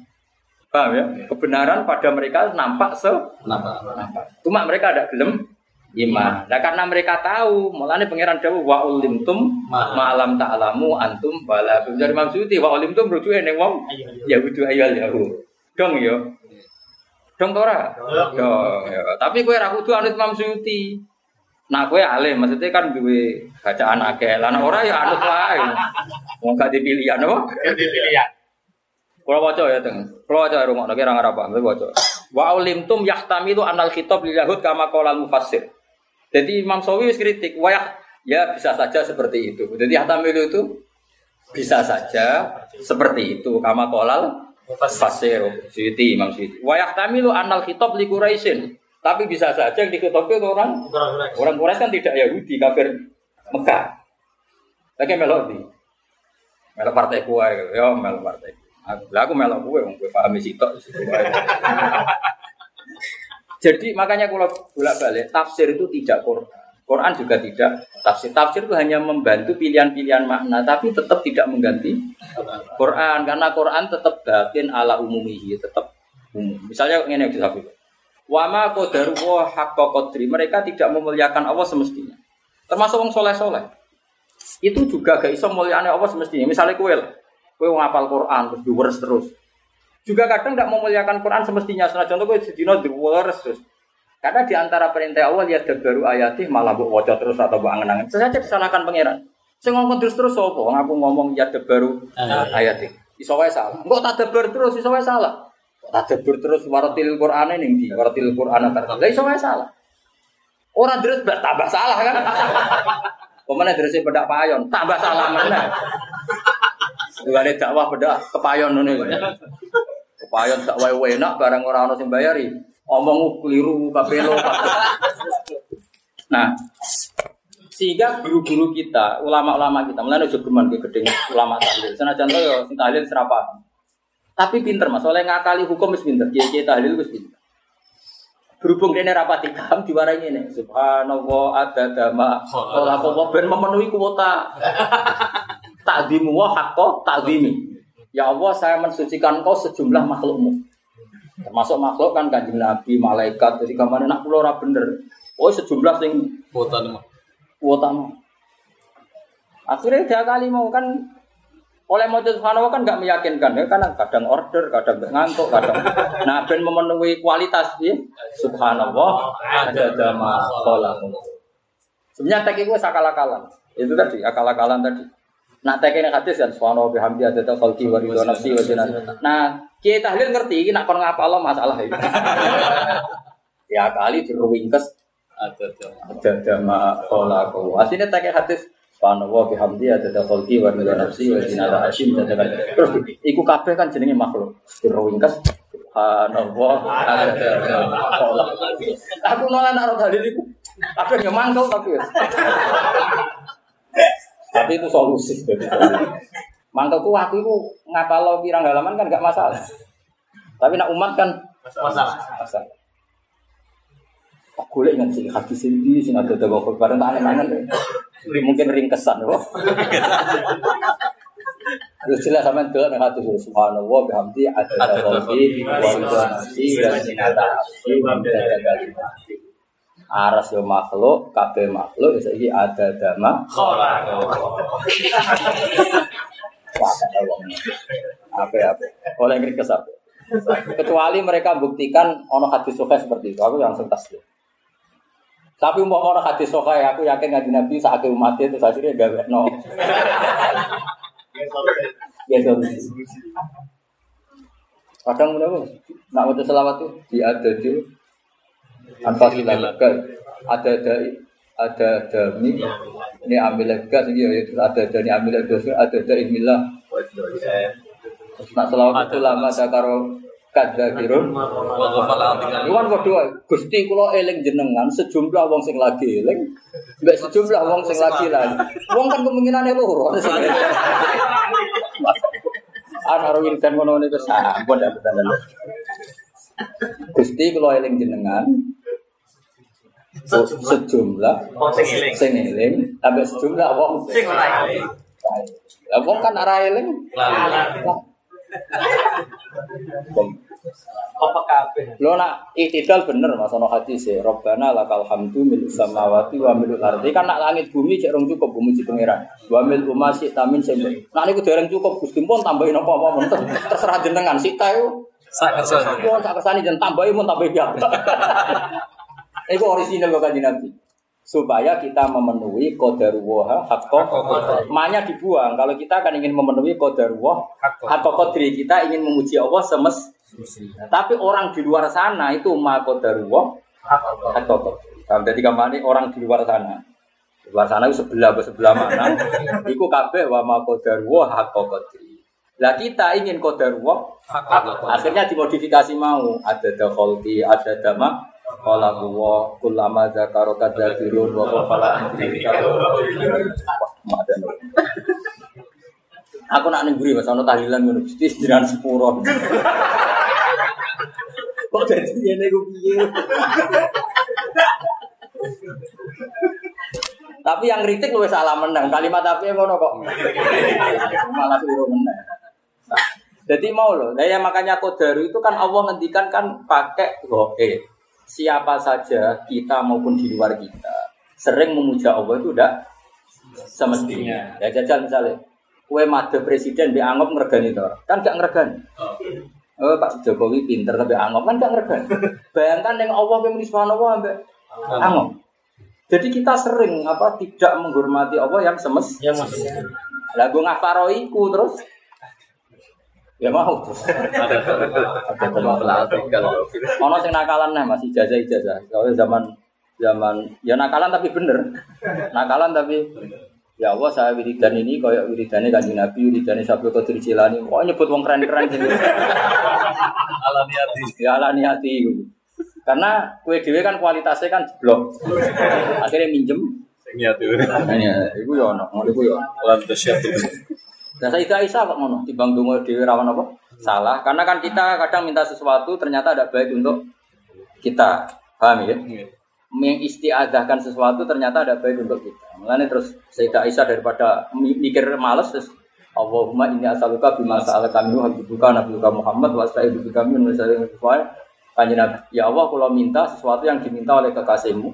Paham ya? Kebenaran pada mereka nampak se nampak. Cuma mereka ada gelem iman. Nah karena mereka tahu, mulane pangeran dawuh wa ulimtum Ma- malam ta'lamu antum bala. Dari Imam Suyuti wa ulimtum rujuke ning wong Yahudi ayal Yahud. Dong ya. Dong to ora? Dong. Ya. Tapi kowe ra kudu anut Imam Suyuti. Nah, kowe alim, maksudnya kan duwe bacaan akeh. Lah nek ora ya anut wae. Wong gak dipilihan apa? Ganti pilihan. Kalau waca ya, Teng. Kalau waca rumah lagi orang Arab, tapi waca. Wa ulimtum yahtamilu anal khitab lil yahud kama qala al mufassir. Jadi Imam Sawi wis kritik, wa yah- ya bisa saja seperti itu. Jadi yahtamilu itu bisa saja seperti itu kama qala Fasir, Suyuti, Imam Suyuti. Wa yahtamilu anal khitab li Quraisyin. Tapi bisa saja yang ke orang orang Quraisy kan tidak Yahudi, kafir Mekah. Lagi melok di. Melok partai kuwe, ya melok partai. Lah aku melok kuwe, wong kowe paham sitok. Jadi makanya kalau bolak balik tafsir itu tidak Quran. Quran juga tidak tafsir. Tafsir itu hanya membantu pilihan-pilihan makna, tapi tetap tidak mengganti Quran karena Quran tetap bagian ala umumihi, tetap umum. Misalnya ini yang disebut. Wama kodaru haqqa qadri. Mereka tidak memuliakan Allah semestinya. Termasuk wong soleh-soleh. Itu juga gak iso muliane Allah semestinya. Misalnya kue lah. Kue ngapal Quran terus diweres terus. Juga kadang tidak memuliakan Quran semestinya. Senajan contoh kue sedino diweres terus. Karena di antara perintah Allah lihat baru ayatih malah bu wajah terus atau bu angen-angen. Saya disalahkan pangeran. Saya ngomong terus terus apa? Aku ngomong ya baru ayatih. Iso wae salah. Enggak tak debar terus iso wae salah. Tak debar terus waratil Quran ini di waratil Quran antar. Lah iso wae salah. Orang terus tambah salah kan? Pemana terus bedak payon tambah salah mana? Bukan dakwah bedak kepayon ini. Kepayon tak wae enak barang orang orang yang bayari. Omong keliru kapelo nah sehingga guru-guru kita ulama-ulama kita mulai udah geman ke gedeng ulama tahlil. Sana contoh ya sing tahlil serapa? Tapi pinter mas. Oleh ngakali hukum wis pinter kiai kiai tahlil wis pinter. Berhubung dia rapati kam diwarai ini subhanallah ada dama kalau aku ben memenuhi kuota. Takdimu wa hakko takdimi ya Allah saya mensucikan kau sejumlah makhlukmu Termasuk makhluk kan kanjeng Nabi, malaikat. Jadi ke mana nak pulau ora bener. Oh sejumlah sing kuota nih kuota Akhirnya dia kali mau kan oleh motif subhanahu kan nggak meyakinkan ya karena kadang order, kadang ngantuk, kadang nah ben memenuhi kualitas ya subhanallah ada dama Sebenarnya tek itu akal-akalan. Itu tadi akal-akalan tadi. Nah ini hadis kan subhanahu bihamdi ada khalqi wa ridha nafsi wa Nah Kiai tahlil ngerti, nak kon ngapa lo masalah itu. ya kali diruwingkes ada ada dama kola kau. Aslinya tak hadis Subhanallah bihamdi ada kholqi wa ridha nafsi wa zinata hashim dan terus iku kabeh kan jenenge makhluk. Diruwingkes Subhanallah ada dama kola. Aku nolak nak dalil iku. Kabeh yo mangkel tapi. Tapi itu solusi. Mantapku aku itu ngapal pirang halaman kan gak masalah. Tapi nak umat kan masalah. Masalah. Aku lihat sih hadis ini sih ada dawa bareng tangan tangan. Mungkin ringkesan loh. Terus jelas sama itu dengan hati subhanallah bihamdi ada qalbi wa nafsi dan wa Aras yo makhluk, kabeh makhluk, iki ada dama. Apa apa? Oleh ngringkes apa? Kecuali mereka buktikan ono hadis sahih seperti itu, aku langsung taslim. Tapi mau ono hadis sahih, aku yakin ngaji Nabi saat umat itu akhirnya gawe no. Ya Kadang menurut, nak mau selawat tuh di ada anfasilah ada ada ada dami ini. Ambil gas ini ya itu ada dari ambil gas ada dari milah nak selalu itu lama ada. karo kada kirun Iwan kedua gusti kulo eling jenengan sejumlah wong sing lagi eling. Mbak sejumlah wong sing lagi lagi wong kan kemungkinan loro. Anak rawin dan kono ini kesampun ya betul Gusti kulo eling jenengan sejumlah sing eling ambek sejumlah wong sing ora eling. Lah wong kan ora eling. Apa kabeh? Lo nak itidal bener Mas ono hadis e, Rabbana lakal hamdu mil samawati wa mil ardi. Kan nak langit bumi cek rong cukup bumi ci pangeran. Wa mil umasi tamin sing. Nak niku dereng cukup Gusti pun tambahin apa-apa terserah jenengan sik ta yo. Sak kesane. Pun sak kesane jeneng tambahin mun tambah ya. Itu original kok kanjeng Nabi. Supaya kita memenuhi qadarullah hakko Manya dibuang. Kalau kita kan ingin memenuhi qadarullah hakko qadri, kita ingin memuji Allah semes. Tapi orang di luar sana itu ma qadarullah hakko qadri. Jadi ke mana orang di luar sana? Di luar sana itu sebelah sebelah mana? Iku kabeh wa ma qadarullah hakko qadri. Lah kita ingin qadarullah akhirnya dimodifikasi mau ada dakhalti, ada dama Kala huwa kullama zakaro kadzakirun wa qafala Aku nak ning buri Mas ana tahlilan ngono Gusti jenengan sepuro. Kok dadi ngene ku piye? Tapi yang kritik lu salah menang. Kalimat tapi ngono kok. Malah keliru menang. Jadi mau loh, nah ya makanya kodaru itu kan Allah ngendikan kan pakai goe. Siapa saja kita maupun di luar kita sering memuja Allah itu udah semestinya. Ya jajal misalnya, kue made presiden dianggap ngergani itu, kan gak ngergani. Oh, Pak Jokowi pinter tapi angop kan gak ngergani. Bayangkan yang Allah yang subhanahu ambek angop. Jadi kita sering apa tidak menghormati Allah yang semes. Ya maksudnya. Gue ngafaroiku terus ya mau terus. Ada teman pelatih kalau Ono sing nakalan nah masih ijazah ijazah. Kalau zaman zaman ya nakalan tapi bener. Nakalan tapi ya Allah saya wiridan ini kayak wiridannya kanjeng Nabi, wiridannya Sabtu Qadir Jilani. Wah nyebut wong keren-keren sini. alami hati. Ya ala niati. Karena kue dewe kan kualitasnya kan jeblok. Akhirnya minjem. Niat itu. Hanya itu ya ono, iku ya. Alam tasyatu. Dan Sayyidah Aisyah kok ngono, timbang donga dhewe rawan apa? Salah. Karena kan kita kadang minta sesuatu ternyata ada baik untuk kita. Paham ya? Mengistiadahkan sesuatu ternyata ada baik untuk kita. Makanya terus Sayyidah Aisyah daripada mi- mikir males terus Allahumma inni as'aluka bima sa'alaka minhu habibuka nabiyuka Muhammad wa asta'idu bika min nusallim Kanjeng Nabi, ya Allah kalau minta sesuatu yang diminta oleh kekasihmu.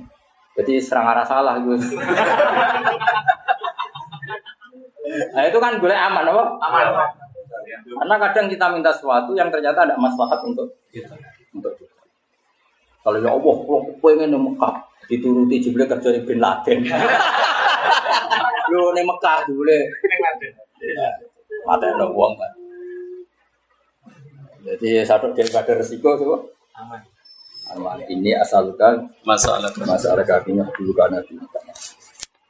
Jadi serang arah salah gue. Nah itu kan boleh aman apa? Aman. Karena kadang kita minta sesuatu yang ternyata ada maslahat untuk kita. Untuk kita. Kalau ya Allah, kalau pengen di Mekah dituruti jebule kerja di Bin Laden. Lu di Mekah jebule mata ada uang kan. Jadi satu daripada resiko coba. Aman. Aman. Ini asalkan Masalah masalah kakinya dulu karena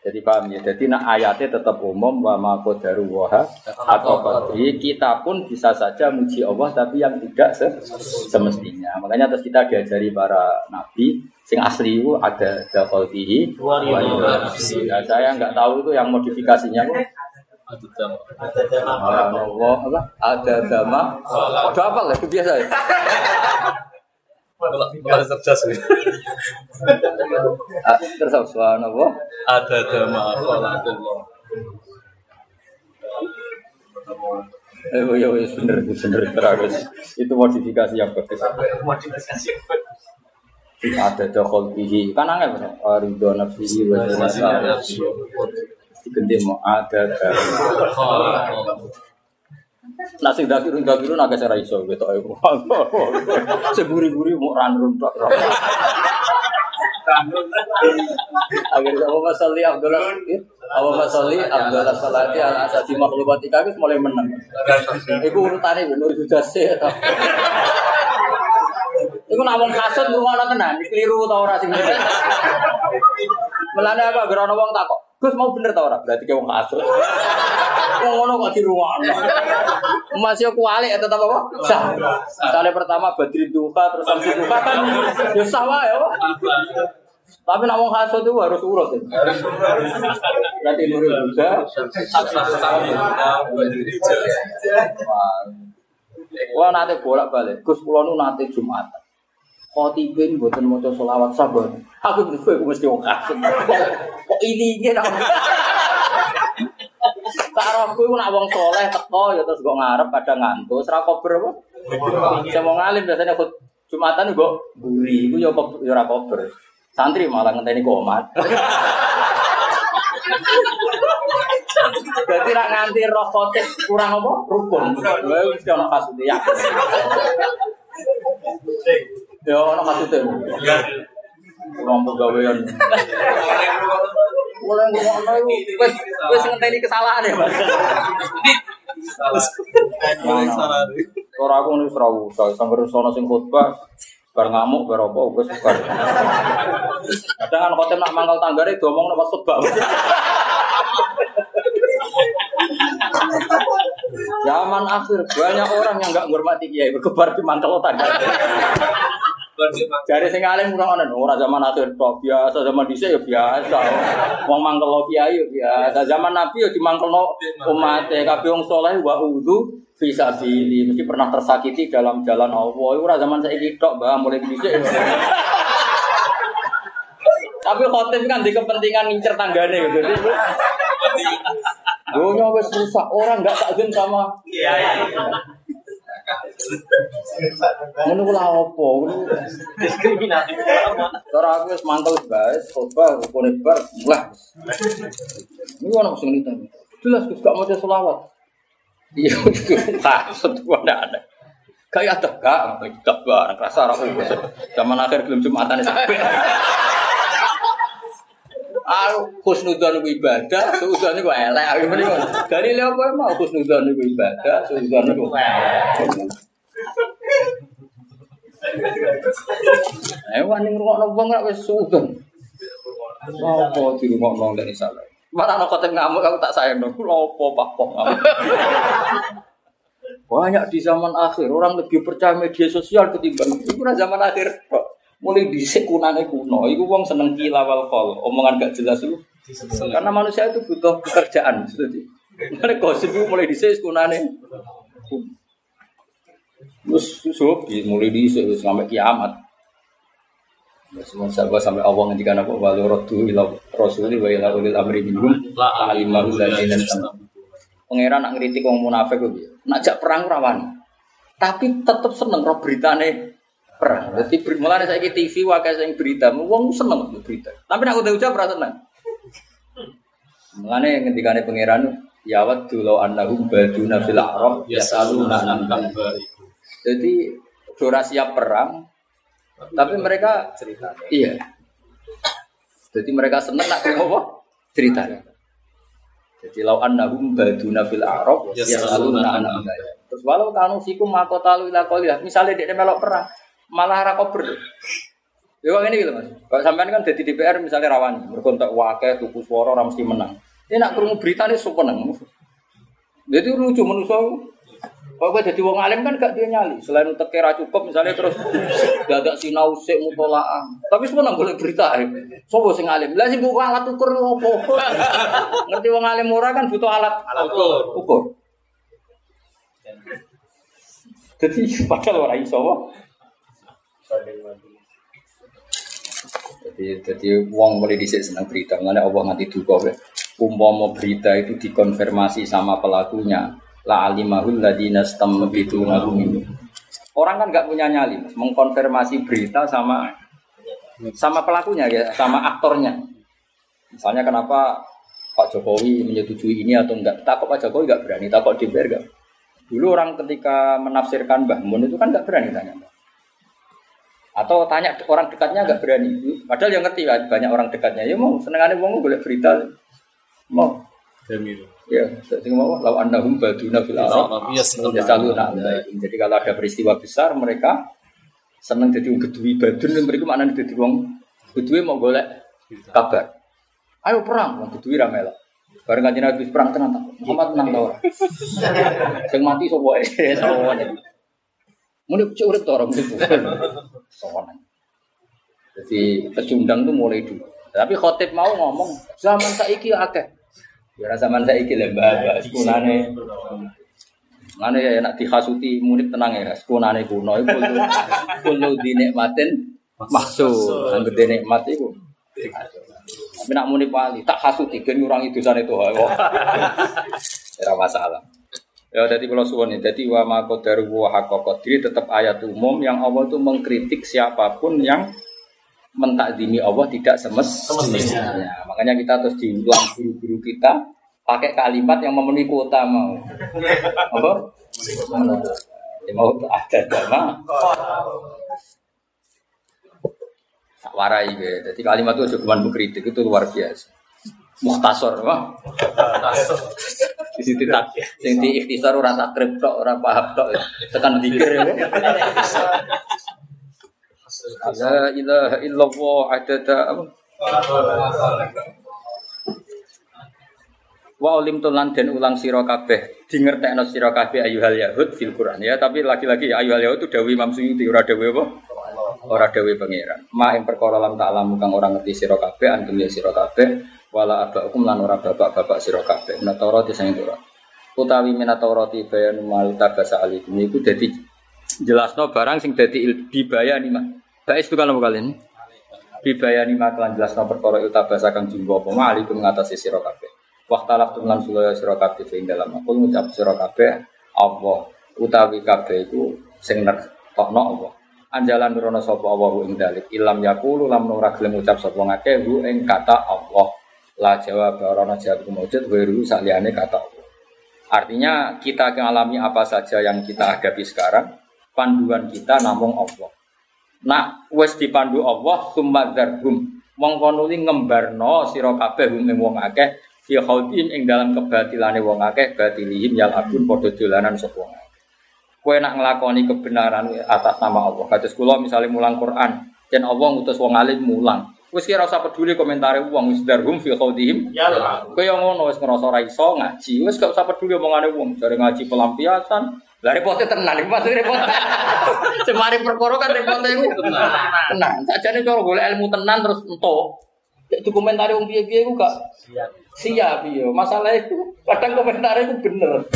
jadi paham ya, jadi nak ayatnya tetap umum wa ma qadaru waha atau qadri kita pun bisa saja muji Allah tapi yang tidak se- semestinya. Makanya terus kita diajari para nabi sing asli itu ada dakhaltihi wa. Nah, saya nggak tahu itu yang modifikasinya itu Aduh, dam. Allah apa? Ada dama. Ada apa lah? Itu biasa ya. Kalau cerdas Terus subhanallah. Ada dama. Eh, oh, ya, wis bener, bener, terus itu modifikasi yang bagus. Modifikasi. ada dakhol bihi kan angel Mas. ridho nafsihi wa zinata diganti mau ada Nah sing dakirun dakirun agak serai iso gitu ayo. Seburi-buri mau ranrun tok. Akhirnya Abu Masali Abdullah Abu Masali Abdullah Salati al Asadi makhlukati kami mulai menang. Iku urutane bener sudah sih. Iku nak wong kasut ngrungokno tenan, keliru ta ora sing. Melane apa gara ana wong takok, Gus mau bener ta ora? Berarti ke wong kasut. Wong ngono kok dirungokno. Masih aku alik tetap apa? Sah. Misalnya pertama Badri Duka terus Samsi Duka kan ya sah wae apa? Tapi nak wong kasut itu harus urut. Ya. Berarti nurul juga. Wah nate bolak balik. Gus pulau nu nate Jumatan. Khotibin buatan mau solawat sabar. Aku aku mesti wong kasut. Kok ini ini nak. Tak aku nak wong soleh teko ya terus gue ngarep kadang ngantuk. Serah kober apa? Saya mau ngalim biasanya ikut Jumatan gue buri. Gue ya kok ya ora kober. Santri malah ngenteni komat. Berarti nak nganti roh khotib kurang apa? Rukun. Gue mesti ono kasute ya. Ya ono kasute. Kurang pegawaian. Mulai ngono wis wis ngenteni kesalahan ya, Mas. Ora aku nih ora usah sampe sono sing khotbah bar ngamuk bar apa wis bar. Kadang kan khotib nak mangkal tanggane diomong nek pas khotbah. Zaman akhir banyak orang yang nggak menghormati kiai berkebar di mantel tangga. Jadi sing alim ora ono ora zaman akhir tok biasa zaman dhisik ya biasa. Wong mangkel kiai ya biasa. Zaman Nabi ya dimangkelno umat kabeh wong saleh wa udzu fi sabili mesti pernah tersakiti dalam jalan Allah. Ora zaman saiki tok, Mbah, mulai dhisik. Tapi khotib kan di kepentingan ngincer tanggane gitu. Dunia wes rusak, orang nggak takzim sama. Ngono ku lha opo? Ngono Diskriminatif. cara aku wis mangkel guys, coba rukune bar, lah. Ini ono sing nita. Jelas Gus gak maca selawat. Iya, maksud gua ndak ada. Kayak ada gak, gak barang rasa ora. Zaman akhir belum Jumatan sampai. Aku khusnudon ibadah, suudon iku elek. Aku mending dari lha apa mau khusnudon ibadah, suudon iku elek. Eh wani ngrungokno wong ora wis suudon. Apa dirungokno dari salah. Mana ana kotem ngamuk aku tak sayang dong. Lha apa Pak Pong ngamuk. Banyak di zaman akhir orang lebih percaya media sosial ketimbang itu zaman akhir kok. Mulai dhisik kunane kuno, iku wong seneng kilawal kol, omongan gak jelas itu. Karena manusia itu butuh pekerjaan, jadi. Mana gosip itu mulai dhisik kunane. Terus susuk mulai dhisik sampai kiamat. Ya, semua sahabat sampai Allah ngendikan apa walau rodu ila rasuli wa ila ulil amri minhum la alimahu ladzina Pangeran nak ngritik wong munafik piye? Nak jak perang ora wani. Tapi tetep seneng roh beritane perang. Dadi ber- mulane saiki TV wae sing berita, wong seneng mbek berita. Tapi nak udah ucap ora seneng. Mulane ngendikane pangeran ya waddu law annahum baduna fil a'rab yasaluna an Jadi ora siap perang, tapi mereka cerita. Iya. Jadi mereka seneng nak apa? Cerita. Jadi lau annahum baduna fil a'rab yasaluna an amdaya. Terus walau kanu fikum makotalu ila qalilah. Misalnya dia melok perang, malah ra kober. Ya kok ngene gitu Mas. Kalau sampean kan jadi DPR misalnya rawan, berkontak wakil tuku suara ora mesti menang. Ini nak krungu berita ini sok menang. Jadi lucu manusia. Kalau gue jadi wong alim kan gak dia nyali. Selain untuk kira cukup misalnya terus dadak sinau sik mutolaah. Tapi semua nang boleh berita. ya. Sopo sing alim. Lah sing buka alat ukur opo? Ngerti wong alim ora kan butuh alat Alat ukur. ukur. Jadi padahal ora iso. Jadi jadi wong mulai dhisik seneng berita. Mengenai Allah nganti duka wae. Umpama berita itu dikonfirmasi sama pelakunya, la alimahul ladina stamabituna minhu. Orang kan nggak punya nyali, Mas, mengkonfirmasi berita sama sama pelakunya ya, sama aktornya. Misalnya kenapa Pak Jokowi menyetujui ini atau enggak? Takut Pak Jokowi nggak berani, takut DPR nggak. Dulu orang ketika menafsirkan Mbah Mun itu kan nggak berani tanya. Atau tanya orang dekatnya nggak berani. Padahal yang ngerti banyak orang dekatnya. Ya mau senengannya wong boleh berita. Mau. Demi Ya, jadi mau lau annahum baduna fil seneng. Ya selalu nak. Jadi kalau ada peristiwa besar mereka seneng jadi gedui badun mereka mana jadi wong gedui mau golek kabar. Ayo perang, wong gedui ra melok. Bareng kanjeng Nabi perang tenan tak. Muhammad tenang ta ora? Sing mati sapa wae. Sapa wae. Muni cek urip ta ora muni. Sowan. Jadi pecundang itu mulai dulu. Tapi khotib mau ngomong zaman saiki akeh. Ya zaman saiki lah mbak, sekunane. Mana ya nak dihasuti murid tenang ya, sekunane kuno itu kulo kulo dinikmatin maksud, angger dinikmat itu. Tapi nak muni wali, tak hasuti kan ngurangi dosa itu. Ora masalah. Ya jadi kalau suwon ini, jadi wa ma qadaru wa haqqa qadri tetap ayat umum yang Allah itu mengkritik siapa pun yang mentakdimi Allah tidak semes Semestinya. Ya, makanya kita terus diulang guru-guru kita pakai kalimat yang memenuhi kuota mau. Apa? Ya, mau ada dama. Tak warai be. Jadi kalimat itu cuma mengkritik itu luar biasa. Muhtasor, wah. Di situ tak, sing di ikhtisar ora takrib tok, ora paham tok. Tekan dikir ya. La ilaha illallah adada apa? Wa ulim tulan dan ulang sira kabeh dingertekno sira kabeh ayuhal yahud fil Quran ya tapi lagi-lagi ayuhal yahud itu dawuh Imam Suyuti ora dawuh apa? Ora dawuh pangeran. Ma ing perkara lam ta'lamu kang ora ngerti sira kabeh antum ya sira kabeh wala abakum lan ora bapak-bapak sira kabeh. Minatawrat sing Taurat. Utawi minataurati bayanu mal tabasa alikum iku dadi jelasno barang sing dadi dibayani mah. Bais itu apa kalian? Bibayani maklan jelas no perkara utabasa kang jumbo apa mali mengatasi sira kabeh. Waktalaf lan sulaya sira kabeh ing dalam aku ngucap sira kabeh Allah utawi kabeh iku sing tokno Allah. Anjalan nurono sapa Allah ing dalik ilam yakulu lam ora gelem ngucap sapa ngakeh ing kata Allah. La jawab ora jawab kemujud weru saliyane kata. Artinya kita mengalami apa saja yang kita hadapi sekarang, panduan kita namung Allah. Nak wis dipandu Allah summa dzarhum mongko nuli ngembarno sira kabeh ing wong akeh fi khaudim ing dalam kebatilane wong akeh batilihim yal abun padha dolanan sapa wong. Kowe nak nglakoni kebenaran atas nama Allah. Kados kula misalnya mulang Quran, jen Allah ngutus wong alim mulang. Wis kira usah peduli komentare wong wis darhum fi khaudihim. Ya. Kowe yang ngono wis ngrasa ora iso ngaji, wis gak usah peduli omongane wong. Jare ngaji pelampiasan. Lah repote tenan iki pasti repot. Semari perkara kan repote iku tenan. Tenan. Sakjane cara golek ilmu tenan terus entuk. Dokumentari wong piye-piye iku gak siap iya. Masalah itu kadang komentar itu bener.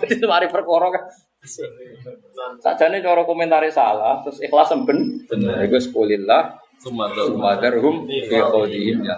Jadi semari perkara kan. Sakjane cara komentari salah terus ikhlas ben. Bener. Iku sekulillah. Sumadarhum fi qawlihim ya